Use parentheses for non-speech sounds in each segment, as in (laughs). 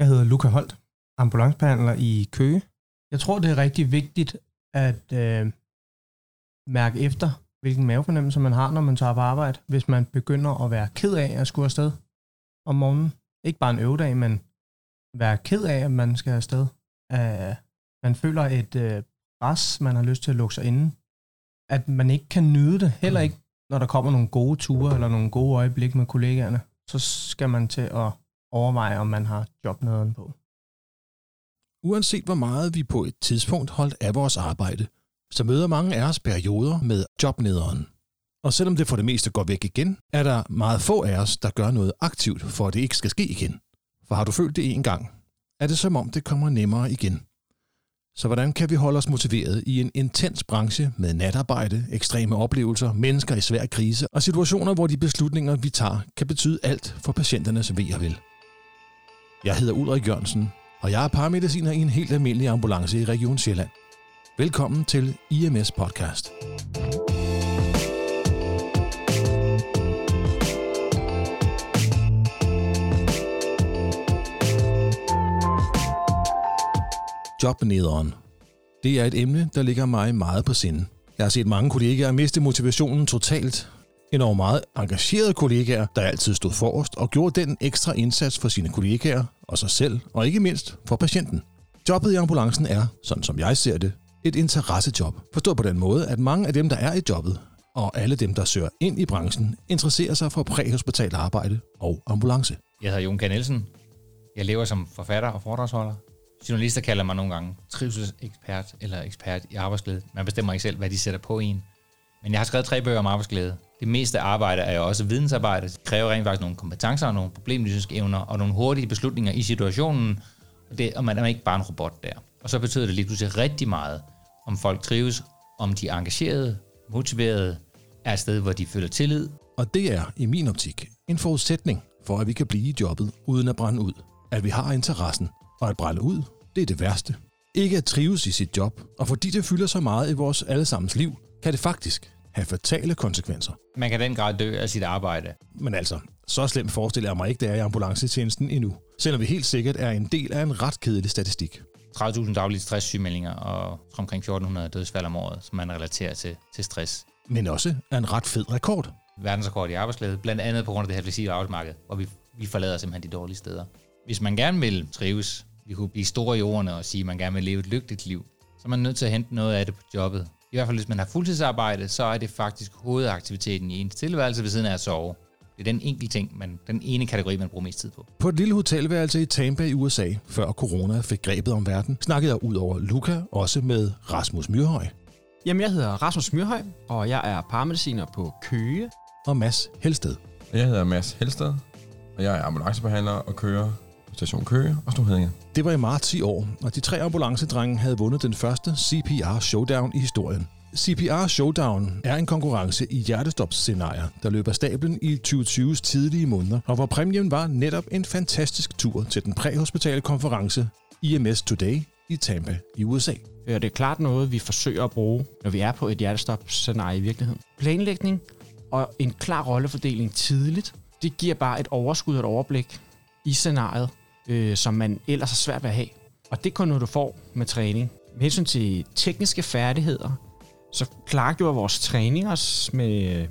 Jeg hedder Luca Holt, ambulancebehandler i Køge. Jeg tror, det er rigtig vigtigt at øh, mærke efter, hvilken mavefornemmelse man har, når man tager på arbejde, hvis man begynder at være ked af at skulle afsted om morgenen. Ikke bare en øvedag, men være ked af, at man skal afsted. Uh, man føler et uh, pres, man har lyst til at lukke sig inde. At man ikke kan nyde det, heller ikke når der kommer nogle gode ture eller nogle gode øjeblikke med kollegaerne, så skal man til at overveje, om man har jobnederen på. Uanset hvor meget vi på et tidspunkt holdt af vores arbejde, så møder mange af os perioder med jobnederen. Og selvom det for det meste går væk igen, er der meget få af os, der gør noget aktivt, for at det ikke skal ske igen. For har du følt det en gang, er det som om det kommer nemmere igen. Så hvordan kan vi holde os motiveret i en intens branche med natarbejde, ekstreme oplevelser, mennesker i svær krise og situationer, hvor de beslutninger, vi tager, kan betyde alt for patienternes ved og vel? Jeg hedder Ulrik Jørgensen, og jeg er paramediciner i en helt almindelig ambulance i Region Sjælland. Velkommen til IMS Podcast. Jobnederen. Det er et emne, der ligger mig meget på sinde. Jeg har set mange kollegaer miste motivationen totalt. Endnu meget engagerede kollegaer, der altid stod forrest og gjorde den ekstra indsats for sine kollegaer og sig selv, og ikke mindst for patienten. Jobbet i ambulancen er, sådan som jeg ser det, et interessejob. Forstået på den måde, at mange af dem, der er i jobbet, og alle dem, der søger ind i branchen, interesserer sig for præhospitalt arbejde og ambulance. Jeg hedder Jon K. Nielsen. Jeg lever som forfatter og foredragsholder. Journalister kalder mig nogle gange trivselsekspert eller ekspert i arbejdsglæde. Man bestemmer ikke selv, hvad de sætter på en. Men jeg har skrevet tre bøger om arbejdsglæde. Det meste arbejde er jo også vidensarbejde. Det kræver rent faktisk nogle kompetencer, nogle problemløsningsevner evner og nogle hurtige beslutninger i situationen. Og, det, og man er ikke bare en robot der. Og så betyder det lige pludselig rigtig meget, om folk trives, om de er engagerede, motiverede, er et sted, hvor de føler tillid. Og det er, i min optik, en forudsætning for, at vi kan blive i jobbet uden at brænde ud. At vi har interessen, og at brænde ud, det er det værste. Ikke at trives i sit job, og fordi det fylder så meget i vores allesammens liv, kan det faktisk have fatale konsekvenser. Man kan den grad dø af sit arbejde. Men altså, så slemt forestiller jeg mig ikke, det er i ambulancetjenesten endnu. Selvom vi helt sikkert er en del af en ret kedelig statistik. 30.000 daglige stresssygemeldinger og omkring 1.400 dødsfald om året, som man relaterer til, til stress. Men også er en ret fed rekord. Verdensrekord i arbejdsglæde, blandt andet på grund af det her fleksible arbejdsmarked, hvor vi, vi forlader simpelthen de dårlige steder. Hvis man gerne vil trives, vi kunne blive store i ordene og sige, at man gerne vil leve et lykkeligt liv, så er man nødt til at hente noget af det på jobbet. I hvert fald hvis man har fuldtidsarbejde, så er det faktisk hovedaktiviteten i ens tilværelse ved siden af at sove. Det er den enkelte ting, man, den ene kategori, man bruger mest tid på. På et lille hotelværelse i Tampa i USA, før corona fik grebet om verden, snakkede jeg ud over Luca også med Rasmus Myrhøj. Jamen, jeg hedder Rasmus Myrhøj, og jeg er paramediciner på Køge. Og Mads Helsted. Jeg hedder Mads Helsted, og jeg er ambulancebehandler og kører station Køge og Storhedinge. Det var i marts i år, og de tre ambulancedrenge havde vundet den første CPR Showdown i historien. CPR Showdown er en konkurrence i hjertestopscenarier, der løber stablen i 2020's tidlige måneder, og hvor præmien var netop en fantastisk tur til den præhospitale konference IMS Today i Tampa i USA. Ja, det er klart noget, vi forsøger at bruge, når vi er på et hjertestopscenarie i virkeligheden. Planlægning og en klar rollefordeling tidligt, det giver bare et overskud og et overblik i scenariet, øh, som man ellers har svært ved at have. Og det er kun noget, du får med træning. Med hensyn til tekniske færdigheder, så klargjorde vores træning os med... Øh,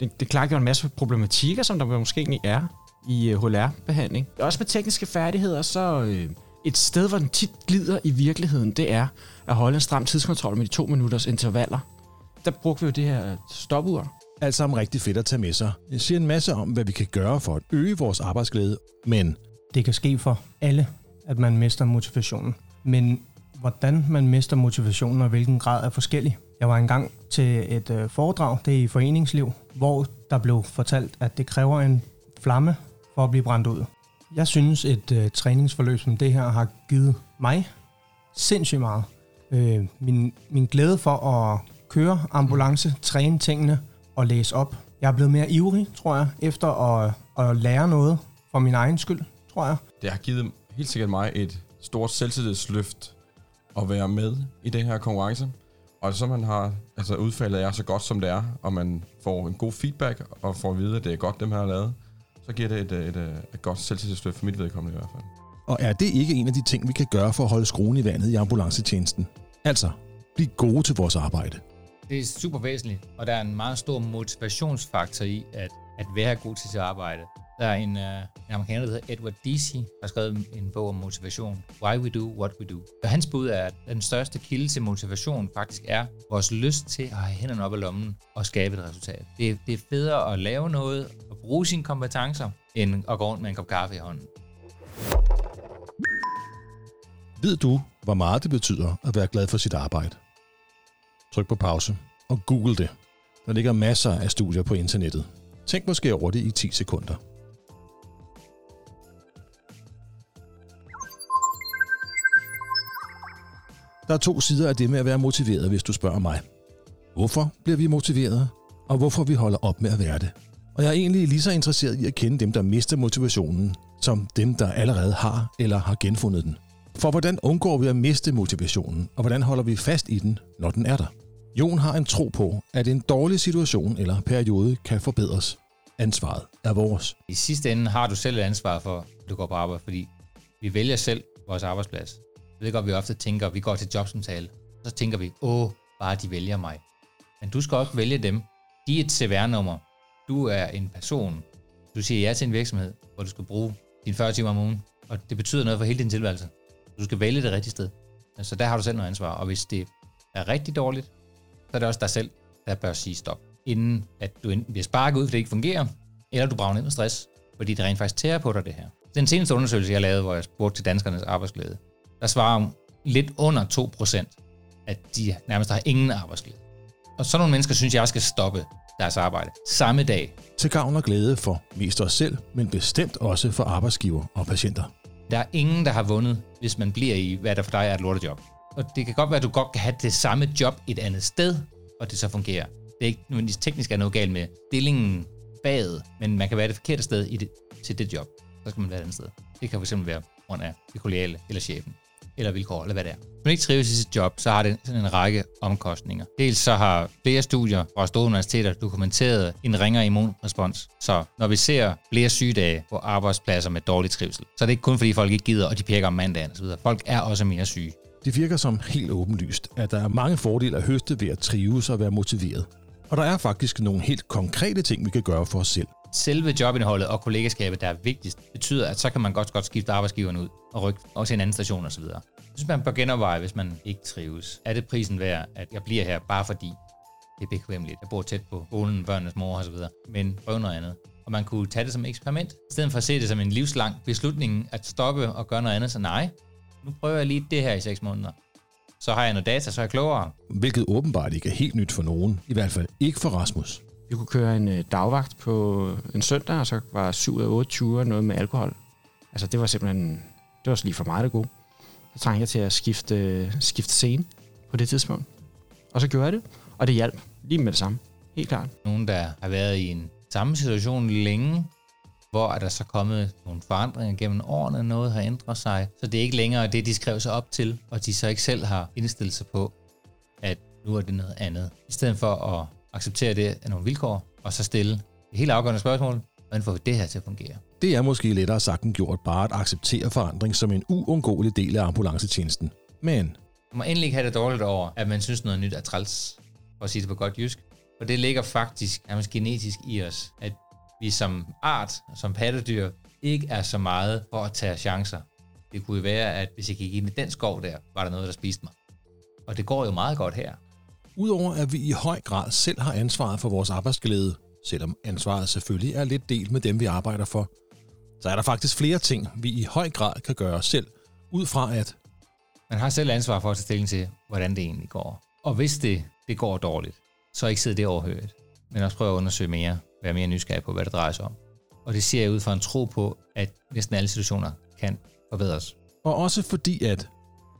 det, det klargjorde en masse problematikker, som der måske egentlig er i øh, HLR-behandling. Også med tekniske færdigheder, så øh, et sted, hvor den tit glider i virkeligheden, det er at holde en stram tidskontrol med de to minutters intervaller. Der brugte vi jo det her stopur. Alt sammen rigtig fedt at tage med sig. Jeg siger en masse om, hvad vi kan gøre for at øge vores arbejdsglæde, men... Det kan ske for alle, at man mister motivationen. Men hvordan man mister motivationen og hvilken grad er forskellig. Jeg var engang til et øh, foredrag, det er i foreningsliv, hvor der blev fortalt, at det kræver en flamme for at blive brændt ud. Jeg synes, et øh, træningsforløb som det her har givet mig sindssygt meget. Øh, min, min glæde for at køre ambulance, træne tingene og læse op. Jeg er blevet mere ivrig, tror jeg, efter at, at lære noget for min egen skyld, tror jeg. Det har givet helt sikkert mig et stort selvtillidsløft at være med i den her konkurrence. Og så man har, altså udfaldet er så godt som det er, og man får en god feedback, og får at vide, at det er godt, dem her har lavet, så giver det et, et, et, et godt selvtillidsløft for mit vedkommende i hvert fald. Og er det ikke en af de ting, vi kan gøre for at holde skruen i vandet i ambulancetjenesten? Altså, blive gode til vores arbejde. Det er super væsentligt, og der er en meget stor motivationsfaktor i at, at være god til sit arbejde. Der er en, uh, en amerikaner, der hedder Edward Deci, der har skrevet en bog om motivation. Why we do what we do. Og hans bud er, at den største kilde til motivation faktisk er vores lyst til at have hænderne op i lommen og skabe et resultat. Det, det er federe at lave noget og bruge sine kompetencer, end at gå rundt med en kop kaffe i hånden. Ved du, hvor meget det betyder at være glad for sit arbejde? Tryk på pause og google det. Der ligger masser af studier på internettet. Tænk måske over det i 10 sekunder. Der er to sider af det med at være motiveret, hvis du spørger mig. Hvorfor bliver vi motiveret, og hvorfor vi holder op med at være det? Og jeg er egentlig lige så interesseret i at kende dem, der mister motivationen, som dem, der allerede har eller har genfundet den. For hvordan undgår vi at miste motivationen, og hvordan holder vi fast i den, når den er der? Jon har en tro på, at en dårlig situation eller periode kan forbedres. Ansvaret er vores. I sidste ende har du selv et ansvar for, at du går på arbejde, fordi vi vælger selv vores arbejdsplads. Jeg ved godt, vi ofte tænker, at vi går til jobsamtale, så tænker vi, åh, bare de vælger mig. Men du skal også vælge dem. De er et CVR-nummer. Du er en person. Du siger ja til en virksomhed, hvor du skal bruge dine 40 timer om ugen, og det betyder noget for hele din tilværelse. Du skal vælge det rigtige sted. Så der har du selv noget ansvar, og hvis det er rigtig dårligt, så er det også dig selv, der bør sige stop. Inden at du enten bliver sparket ud, fordi det ikke fungerer, eller du brager ned med stress, fordi det rent faktisk tærer på dig, det her. Den seneste undersøgelse, jeg lavede, hvor jeg spurgte til danskernes arbejdsglæde, der svarer lidt under 2%, at de nærmest har ingen arbejdsglæde. Og sådan nogle mennesker synes jeg skal stoppe deres arbejde samme dag. Til gavn og glæde for mest os selv, men bestemt også for arbejdsgiver og patienter. Der er ingen, der har vundet, hvis man bliver i, hvad der for dig er et lortejob. Og det kan godt være, at du godt kan have det samme job et andet sted, og det så fungerer. Det er ikke nødvendigvis teknisk er noget galt med stillingen baget, men man kan være det forkerte sted i det, til det job. Så skal man være et andet sted. Det kan fx være grund af det kollegiale eller chefen eller vilkår, eller hvad det er. Hvis man ikke trives i sit job, så har det sådan en række omkostninger. Dels så har flere studier fra store universiteter dokumenteret en ringere immunrespons. Så når vi ser flere sygedage på arbejdspladser med dårlig trivsel, så er det ikke kun fordi folk ikke gider, og de pækker om mandagen osv. Folk er også mere syge. Det virker som helt åbenlyst, at der er mange fordele at høste ved at trives og være motiveret. Og der er faktisk nogle helt konkrete ting, vi kan gøre for os selv. Selve jobindholdet og kollegaskabet, der er vigtigst, betyder, at så kan man godt, godt skifte arbejdsgiveren ud og rykke også til en anden station osv. Jeg synes, man bør genoverveje, hvis man ikke trives. Er det prisen værd, at jeg bliver her bare fordi det er bekvemmeligt. Jeg bor tæt på skolen, børnenes mor osv. Men prøv noget andet. Og man kunne tage det som et eksperiment, i stedet for at se det som en livslang beslutning at stoppe og gøre noget andet. Så nej, nu prøver jeg lige det her i seks måneder. Så har jeg noget data, så er jeg klogere. Hvilket åbenbart ikke er helt nyt for nogen. I hvert fald ikke for Rasmus. Vi kunne køre en øh, dagvagt på en søndag, og så var 7 af 8 ture noget med alkohol. Altså det var simpelthen, det var lige for meget det gode. Så trængte jeg til at skifte, skifte scene på det tidspunkt. Og så gjorde jeg det, og det hjalp lige med det samme. Helt klart. Nogen, der har været i en samme situation længe, hvor er der så kommet nogle forandringer gennem årene, noget har ændret sig, så det er ikke længere det, de skrev sig op til, og de så ikke selv har indstillet sig på, at nu er det noget andet. I stedet for at acceptere det af nogle vilkår, og så stille et helt afgørende spørgsmål, hvordan får vi det her til at fungere? Det er måske lettere sagt end gjort bare at acceptere forandring som en uundgåelig del af ambulancetjenesten. Men man må endelig have det dårligt over, at man synes noget nyt er træls, for at sige det på godt jysk. For det ligger faktisk nærmest genetisk i os, at vi som art, som pattedyr, ikke er så meget for at tage chancer. Det kunne jo være, at hvis jeg gik ind i den skov der, var der noget, der spiste mig. Og det går jo meget godt her. Udover at vi i høj grad selv har ansvaret for vores arbejdsglæde, selvom ansvaret selvfølgelig er lidt delt med dem, vi arbejder for, så er der faktisk flere ting, vi i høj grad kan gøre selv, ud fra at man har selv ansvar for at tage stilling til, hvordan det egentlig går. Og hvis det, det går dårligt, så ikke sidde det overhørt, men også prøve at undersøge mere, være mere nysgerrig på, hvad det drejer sig om. Og det siger jeg ud fra en tro på, at næsten alle situationer kan forbedres. Og også fordi at...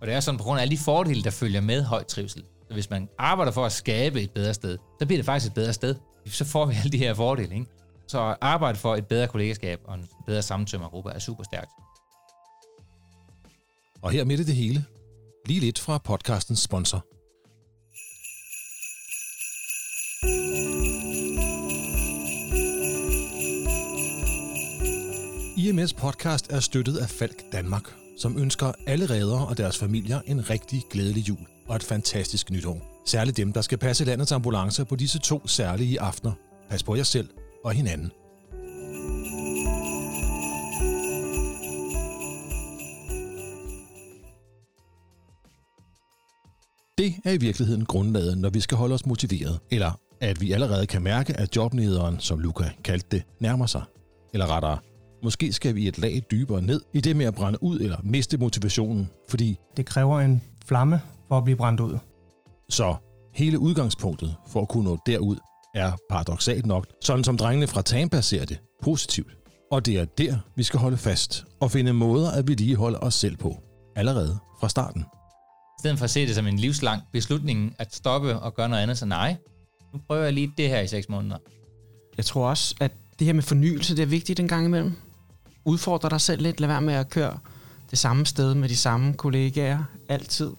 Og det er sådan på grund af alle de fordele, der følger med høj trivsel. Så hvis man arbejder for at skabe et bedre sted, så bliver det faktisk et bedre sted. Så får vi alle de her fordele, ikke? Så arbejde for et bedre kollegaskab og en bedre sammentømmergruppe er super stærkt. Og her midt i det hele, lige lidt fra podcastens sponsor. IMS podcast er støttet af Falk Danmark, som ønsker alle redere og deres familier en rigtig glædelig jul og et fantastisk nytår. Særligt dem, der skal passe landets ambulancer på disse to særlige aftener. Pas på jer selv og hinanden. Det er i virkeligheden grundlaget, når vi skal holde os motiveret, eller at vi allerede kan mærke, at jobnederen, som Luca kaldte det, nærmer sig. Eller rettere, måske skal vi et lag dybere ned i det med at brænde ud eller miste motivationen, fordi Det kræver en flamme for at blive brændt ud. så hele udgangspunktet for at kunne nå derud er paradoxalt nok, sådan som drengene fra Tampa ser det, positivt. Og det er der, vi skal holde fast og finde måder at vedligeholde os selv på, allerede fra starten. I stedet for at se det som en livslang beslutning at stoppe og gøre noget andet, så nej, nu prøver jeg lige det her i seks måneder. Jeg tror også, at det her med fornyelse, det er vigtigt en gang imellem. Udfordre dig selv lidt. Lad være med at køre det samme sted med de samme kollegaer altid.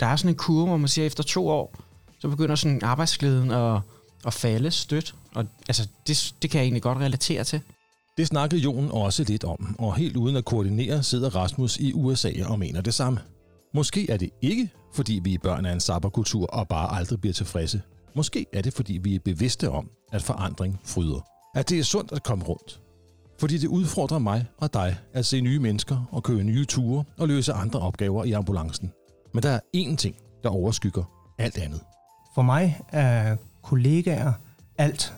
Der er sådan en kurve, hvor man siger, at efter to år, så begynder sådan arbejdsglæden at, at falde stødt. Og altså, det, det kan jeg egentlig godt relatere til. Det snakkede Jon også lidt om, og helt uden at koordinere sidder Rasmus i USA og mener det samme. Måske er det ikke, fordi vi er børn af en sabberkultur og bare aldrig bliver tilfredse. Måske er det, fordi vi er bevidste om, at forandring fryder. At det er sundt at komme rundt. Fordi det udfordrer mig og dig at se nye mennesker og køre nye ture og løse andre opgaver i ambulancen. Men der er én ting, der overskygger alt andet. For mig er kollegaer alt.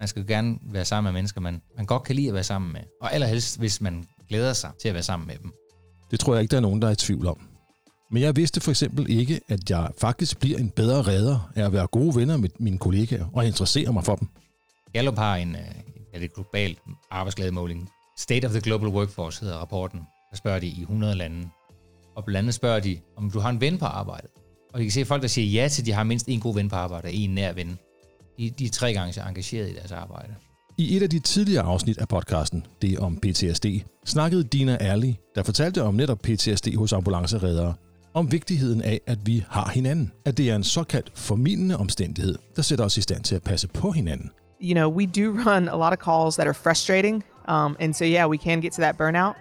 Man skal gerne være sammen med mennesker, man, man godt kan lide at være sammen med. Og allerhelst, hvis man glæder sig til at være sammen med dem. Det tror jeg ikke, der er nogen, der er i tvivl om. Men jeg vidste for eksempel ikke, at jeg faktisk bliver en bedre redder af at være gode venner med mine kollegaer og interessere mig for dem. Gallup har en, øh, ja, det er global arbejdsglædemåling. State of the Global Workforce hedder rapporten. Der spørger de i 100 lande. Og blandt andet spørger de, om du har en ven på arbejdet. Og I kan se, folk, der siger ja til, at de har mindst en god ven på arbejde, en nær ven, de, de er tre gange så engageret i deres arbejde. I et af de tidligere afsnit af podcasten, det om PTSD, snakkede Dina Erli, der fortalte om netop PTSD hos ambulancereddere, om vigtigheden af, at vi har hinanden. At det er en såkaldt formidlende omstændighed, der sætter os i stand til at passe på hinanden. You know, we do (laughs) run a lot of calls that are frustrating. Um, and so, yeah, we can get to that burnout.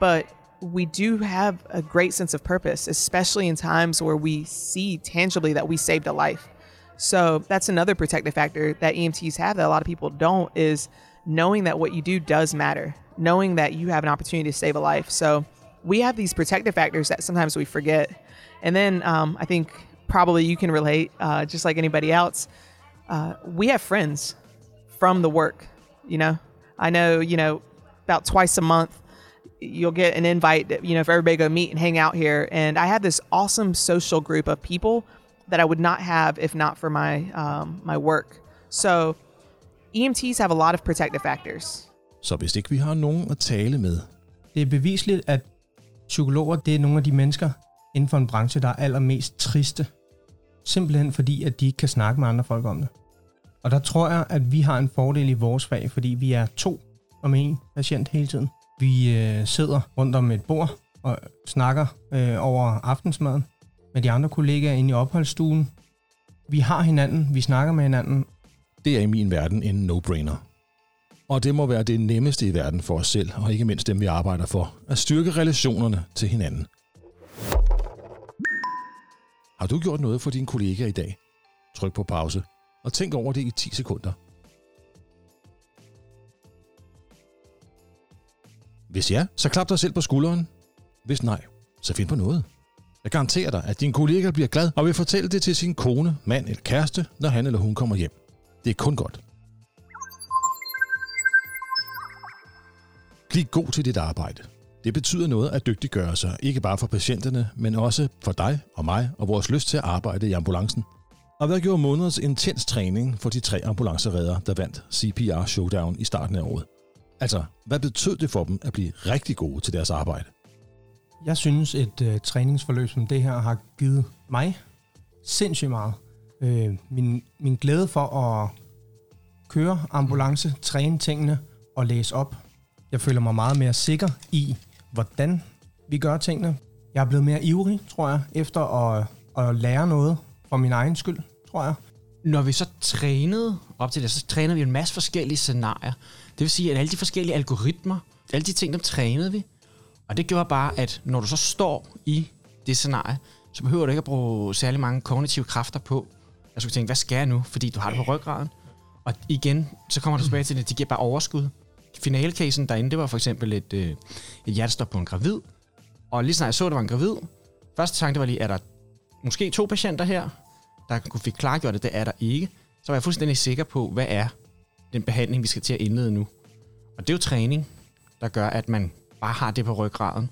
But we do have a great sense of purpose, especially in times where we see tangibly that we saved a life. So, that's another protective factor that EMTs have that a lot of people don't is knowing that what you do does matter, knowing that you have an opportunity to save a life. So, we have these protective factors that sometimes we forget. And then um, I think probably you can relate, uh, just like anybody else. Uh, we have friends from the work. You know, I know, you know, about twice a month, you'll get an invite, that, you know, for everybody go meet and hang out here. And I have this awesome social group of people that I would not have if not for my, um, my work. So EMTs have a lot of protective factors. Så hvis ikke vi har nogen at tale med, Det er bevisligt, at psykologer det er nogle af de mennesker inden for en branche, der er allermest triste. Simpelthen fordi, at de ikke kan snakke med andre folk om det. Og der tror jeg, at vi har en fordel i vores fag, fordi vi er to om en patient hele tiden. Vi øh, sidder rundt om et bord og snakker øh, over aftensmaden med de andre kollegaer inde i opholdsstuen. Vi har hinanden, vi snakker med hinanden, det er i min verden en no-brainer. Og det må være det nemmeste i verden for os selv, og ikke mindst dem, vi arbejder for, at styrke relationerne til hinanden. Har du gjort noget for dine kollegaer i dag? Tryk på pause og tænk over det i 10 sekunder. Hvis ja, så klap dig selv på skulderen. Hvis nej, så find på noget. Jeg garanterer dig, at din kollega bliver glad og vil fortælle det til sin kone, mand eller kæreste, når han eller hun kommer hjem. Det er kun godt. Bliv god til dit arbejde. Det betyder noget at dygtiggøre sig, ikke bare for patienterne, men også for dig og mig og vores lyst til at arbejde i ambulancen. Og hvad gjorde måneders intens træning for de tre ambulanceredder, der vandt CPR Showdown i starten af året? Altså, hvad betød det for dem at blive rigtig gode til deres arbejde? Jeg synes, et øh, træningsforløb som det her har givet mig sindssygt meget. Øh, min, min glæde for at køre ambulance, træne tingene og læse op. Jeg føler mig meget mere sikker i, hvordan vi gør tingene. Jeg er blevet mere ivrig, tror jeg, efter at, at lære noget for min egen skyld, tror jeg. Når vi så trænede op til det, så trænede vi en masse forskellige scenarier. Det vil sige, at alle de forskellige algoritmer alle de ting, dem trænede vi. Og det gjorde bare, at når du så står i det scenarie, så behøver du ikke at bruge særlig mange kognitive kræfter på. Altså, jeg skulle tænke, hvad skal jeg nu? Fordi du har det på ryggraden. Og igen, så kommer du tilbage til det, det giver bare overskud. Finalecasen derinde, det var for eksempel et, øh, et hjertestop på en gravid. Og lige snart jeg så, at det var en gravid, første tanke var lige, er der måske to patienter her, der kunne fik klargjort, at det er der ikke. Så var jeg fuldstændig sikker på, hvad er den behandling, vi skal til at indlede nu. Og det er jo træning, der gør, at man bare har det på ryggraden,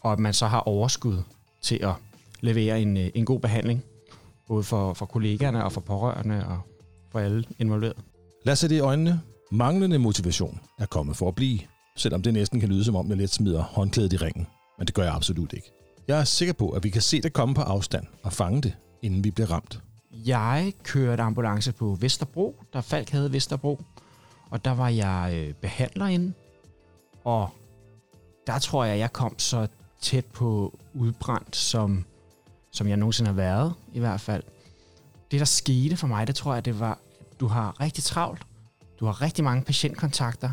og at man så har overskud til at levere en, øh, en god behandling, både for, for kollegaerne og for pårørende og for alle involverede. Lad os se det i øjnene. Manglende motivation er kommet for at blive, selvom det næsten kan lyde som om, jeg let smider håndklædet i ringen. Men det gør jeg absolut ikke. Jeg er sikker på, at vi kan se det komme på afstand og fange det, inden vi blev ramt. Jeg kørte ambulance på Vesterbro, der Falk havde Vesterbro, og der var jeg øh, behandler inde, og der tror jeg, jeg kom så tæt på udbrændt, som, som jeg nogensinde har været, i hvert fald. Det, der skete for mig, det tror jeg, det var, at du har rigtig travlt. Du har rigtig mange patientkontakter.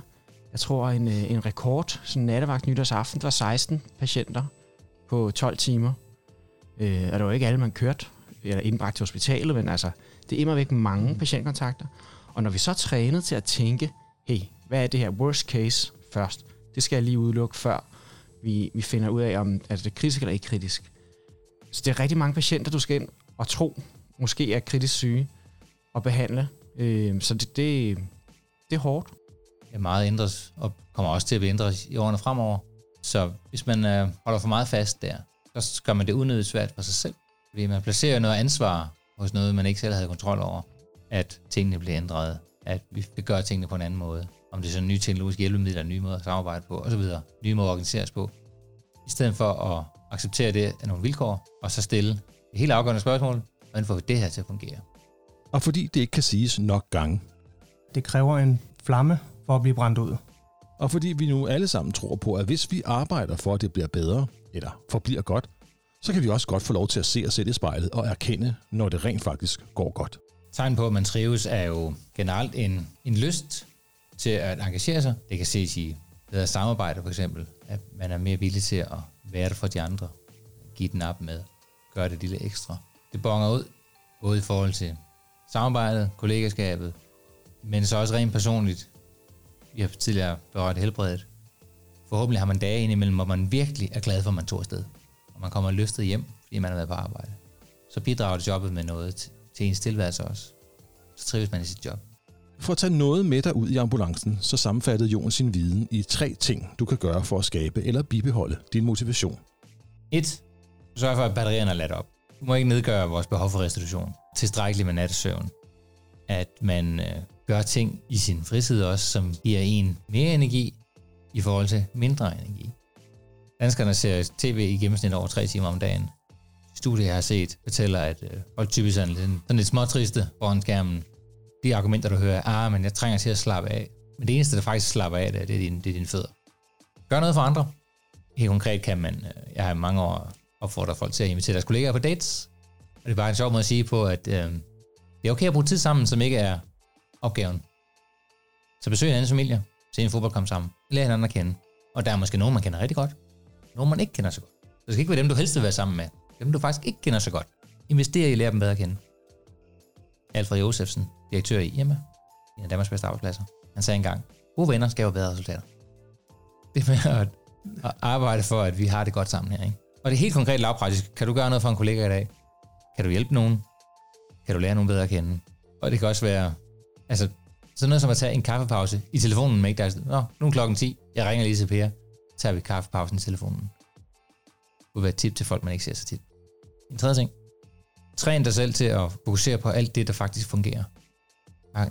Jeg tror, en, øh, en rekord, sådan nattevagt nytårsaften, var 16 patienter på 12 timer. Øh, og det var ikke alle, man kørte, eller indbragt til hospitalet, men altså, det er immer væk mange patientkontakter. Og når vi så er trænet til at tænke, hey, hvad er det her worst case først? Det skal jeg lige udelukke, før vi, vi finder ud af, om er det kritisk eller ikke kritisk. Så det er rigtig mange patienter, du skal ind og tro, måske er kritisk syge, og behandle. Øh, så det, det, det er hårdt. Ja, meget ændres, og kommer også til at blive ændret i årene fremover. Så hvis man øh, holder for meget fast der, så gør man det unødigt svært for sig selv. Fordi man placerer noget ansvar hos noget, man ikke selv havde kontrol over, at tingene bliver ændret, at vi gøre tingene på en anden måde. Om det er sådan nye teknologiske hjælpemidler, nye måder at samarbejde på, osv. Nye måder at organiseres på. I stedet for at acceptere det af nogle vilkår, og så stille et helt afgørende spørgsmål, hvordan får vi det her til at fungere? Og fordi det ikke kan siges nok gange, Det kræver en flamme for at blive brændt ud. og fordi vi nu alle sammen tror på, at hvis vi arbejder for, at det bliver bedre, eller forbliver godt, så kan vi også godt få lov til at se os selv i spejlet og erkende, når det rent faktisk går godt. Tegn på, at man trives, er jo generelt en, en lyst til at engagere sig. Det kan ses i bedre samarbejde for eksempel, at man er mere villig til at være der for de andre, give den op med, gøre det lille ekstra. Det bonger ud, både i forhold til samarbejdet, kollegaskabet, men så også rent personligt. Vi har tidligere berørt helbredet. Forhåbentlig har man dage indimellem, hvor man virkelig er glad for, at man tog afsted. Og man kommer løftet hjem, fordi man har været på arbejde. Så bidrager det jobbet med noget til, ens tilværelse også. Så trives man i sit job. For at tage noget med dig ud i ambulancen, så sammenfattede Jon sin viden i tre ting, du kan gøre for at skabe eller bibeholde din motivation. 1. Sørg for, at batterierne er ladt op. Du må ikke nedgøre vores behov for restitution. Tilstrækkeligt med nattesøvn. At man øh, gør ting i sin fritid også, som giver en mere energi i forhold til mindre energi. Danskerne ser tv i gennemsnit over 3 timer om dagen. Studier, jeg har set, fortæller, at øh, folk typisk er lidt, sådan lidt småtriste foran skærmen. De argumenter, du hører, er, ah, men jeg trænger til at slappe af. Men det eneste, der faktisk slapper af, det er, det er, din, det er dine fødder. Gør noget for andre. Helt konkret kan man, øh, jeg har i mange år opfordret folk til at invitere deres kollegaer på dates. Og det er bare en sjov måde at sige på, at øh, det er okay at bruge tid sammen, som ikke er opgaven. Så besøg en anden familie, se en fodboldkamp sammen, lær hinanden at kende. Og der er måske nogen, man kender rigtig godt, nogen man ikke kender så godt. Det skal ikke være dem, du helst vil være sammen med. Dem, du faktisk ikke kender så godt. Invester i at lære dem bedre at kende. Alfred Josefsen, direktør i Irma, en af Danmarks bedste arbejdspladser, han sagde engang, gode venner skaber bedre resultater. Det med at, at arbejde for, at vi har det godt sammen her. Ikke? Og det er helt konkret lavpraktisk. Kan du gøre noget for en kollega i dag? Kan du hjælpe nogen? Kan du lære nogen bedre at kende? Og det kan også være, altså, sådan noget som at tage en kaffepause i telefonen med ikke der er Nå, nu er klokken 10, jeg ringer lige til Per, tager vi kaffepausen i telefonen. Det kunne være et tip til folk, man ikke ser så tit. En tredje ting. Træn dig selv til at fokusere på alt det, der faktisk fungerer.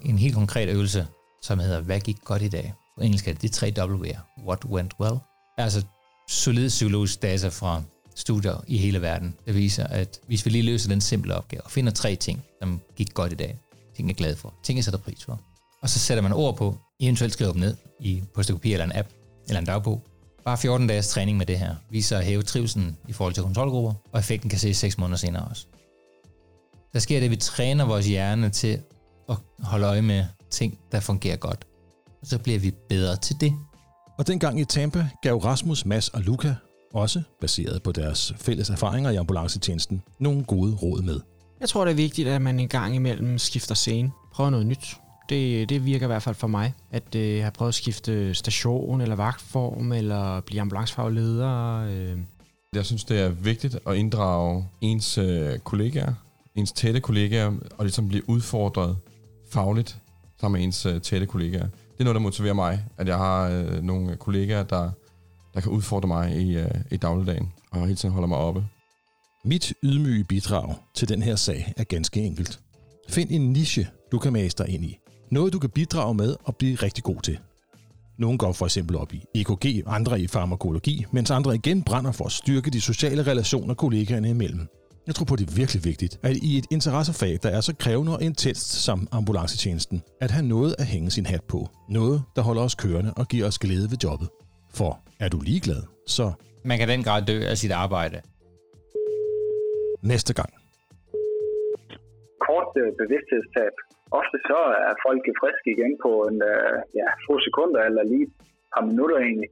En helt konkret øvelse, som hedder, hvad gik godt i dag? På engelsk er det de tre W'er. What went well? Altså solid psykologisk data fra studier i hele verden, der viser, at hvis vi lige løser den simple opgave og finder tre ting, som gik godt i dag, ting jeg er glad for, ting jeg sætter pris for, og så sætter man ord på, eventuelt skriver dem ned i postokopi eller en app, eller en dagbog. Bare 14 dages træning med det her viser at hæve trivselen i forhold til kontrolgrupper, og effekten kan ses 6 måneder senere også. Der sker det, at vi træner vores hjerne til at holde øje med ting, der fungerer godt. Og så bliver vi bedre til det. Og dengang i Tampa gav Rasmus, Mads og Luca, også baseret på deres fælles erfaringer i ambulancetjenesten, nogle gode råd med. Jeg tror, det er vigtigt, at man en gang imellem skifter scene. Prøver noget nyt. Det, det virker i hvert fald for mig, at øh, have prøvet at skifte station eller vagtform, eller blive ambulancefaglig leder. Øh. Jeg synes, det er vigtigt at inddrage ens øh, kollegaer, ens tætte kollegaer, og ligesom blive udfordret fagligt sammen med ens øh, tætte kollegaer. Det er noget, der motiverer mig, at jeg har øh, nogle kollegaer, der, der kan udfordre mig i, øh, i dagligdagen, og hele tiden holder mig oppe. Mit ydmyge bidrag til den her sag er ganske enkelt. Find en niche, du kan mase ind i. Noget, du kan bidrage med og blive rigtig god til. Nogle går for eksempel op i EKG, andre i farmakologi, mens andre igen brænder for at styrke de sociale relationer kollegaerne imellem. Jeg tror på, det er virkelig vigtigt, at i et interessefag, der er så krævende og intenst som ambulancetjenesten, at have noget at hænge sin hat på. Noget, der holder os kørende og giver os glæde ved jobbet. For er du ligeglad, så Man kan den grad dø af sit arbejde. næste gang kort øh, bevidsthedstab. Ofte så er folk friske igen på en øh, ja, få sekunder eller lige et par minutter egentlig.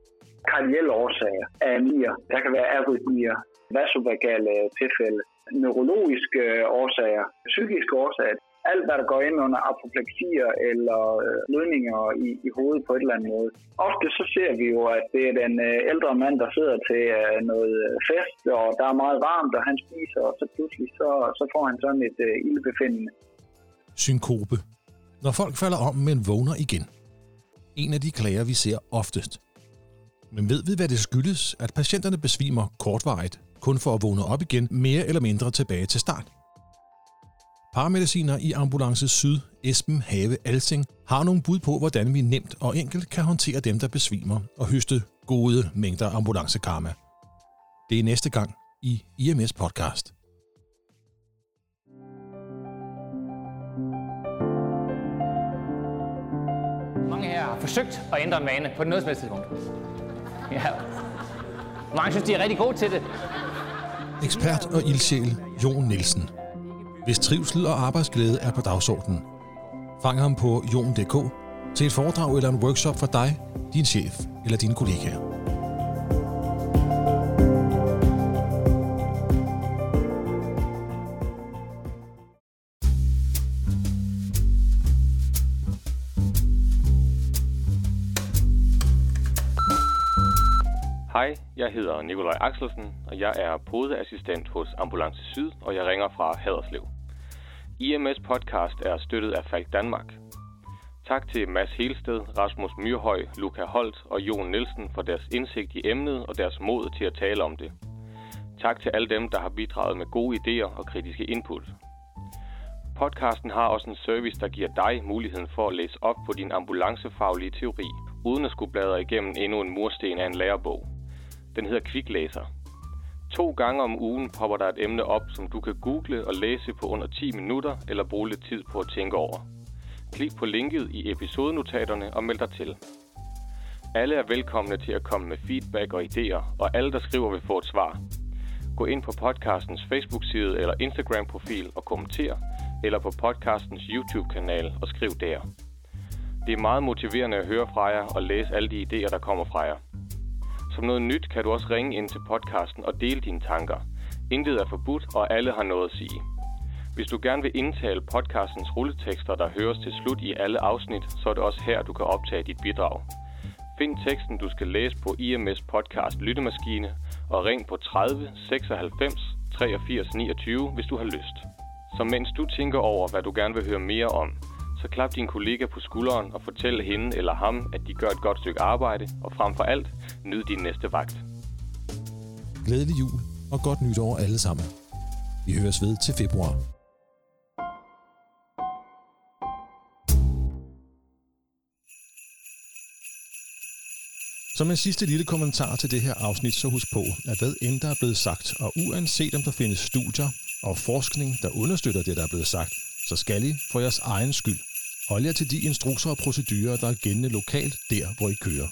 Kardielle årsager, AMI'er, der kan være arytmier, vasovagale tilfælde, neurologiske øh, årsager, psykiske årsager. Alt, hvad der går ind under apopleksier eller øh, blødninger i, i hovedet på et eller andet måde. Ofte så ser vi jo, at det er den øh, ældre mand, der sidder til øh, noget fest, og der er meget varmt, og han spiser, og så pludselig så, så får han sådan et øh, ildbefindende. Synkope. Når folk falder om, men vågner igen. En af de klager, vi ser oftest. Men ved vi, hvad det skyldes, at patienterne besvimer kortvarigt, kun for at vågne op igen mere eller mindre tilbage til start? Paramediciner i Ambulance Syd, Esben Have Alsing, har nogle bud på, hvordan vi nemt og enkelt kan håndtere dem, der besvimer og høste gode mængder ambulancekarma. Det er næste gang i IMS Podcast. Mange her har forsøgt at ændre en vane på noget som helst tidspunkt. Ja. Mange synes, de er rigtig gode til det. Ekspert og ildsjæl Jon Nielsen. Hvis trivsel og arbejdsglæde er på dagsordenen, fang ham på jon.dk til et foredrag eller en workshop for dig, din chef eller dine kollegaer. Hej, jeg hedder Nikolaj Axelsen, og jeg er podeassistent hos Ambulance Syd, og jeg ringer fra Haderslev. IMS podcast er støttet af Falk Danmark. Tak til Mads Helsted, Rasmus Myrhøj, Luca Holt og Jon Nielsen for deres indsigt i emnet og deres mod til at tale om det. Tak til alle dem, der har bidraget med gode idéer og kritiske input. Podcasten har også en service, der giver dig muligheden for at læse op på din ambulancefaglige teori, uden at skulle bladre igennem endnu en mursten af en lærebog. Den hedder Kviklæser. To gange om ugen popper der et emne op, som du kan google og læse på under 10 minutter eller bruge lidt tid på at tænke over. Klik på linket i episodenotaterne og meld dig til. Alle er velkomne til at komme med feedback og idéer, og alle, der skriver, vil få et svar. Gå ind på podcastens Facebook-side eller Instagram-profil og kommenter, eller på podcastens YouTube-kanal og skriv der. Det er meget motiverende at høre fra jer og læse alle de idéer, der kommer fra jer. Som noget nyt kan du også ringe ind til podcasten og dele dine tanker. Intet er forbudt, og alle har noget at sige. Hvis du gerne vil indtale podcastens rulletekster, der høres til slut i alle afsnit, så er det også her, du kan optage dit bidrag. Find teksten, du skal læse på IMS Podcast Lyttemaskine, og ring på 30 96 83 29, hvis du har lyst. Så mens du tænker over, hvad du gerne vil høre mere om, så klap din kollega på skulderen og fortæl hende eller ham, at de gør et godt stykke arbejde, og frem for alt, nyd din næste vagt. Glædelig jul og godt nytår alle sammen. Vi høres ved til februar. Som en sidste lille kommentar til det her afsnit, så husk på, at hvad end der er blevet sagt, og uanset om der findes studier og forskning, der understøtter det, der er blevet sagt, så skal I for jeres egen skyld Hold jer til de instrukser og procedurer, der er gældende lokalt der, hvor I kører.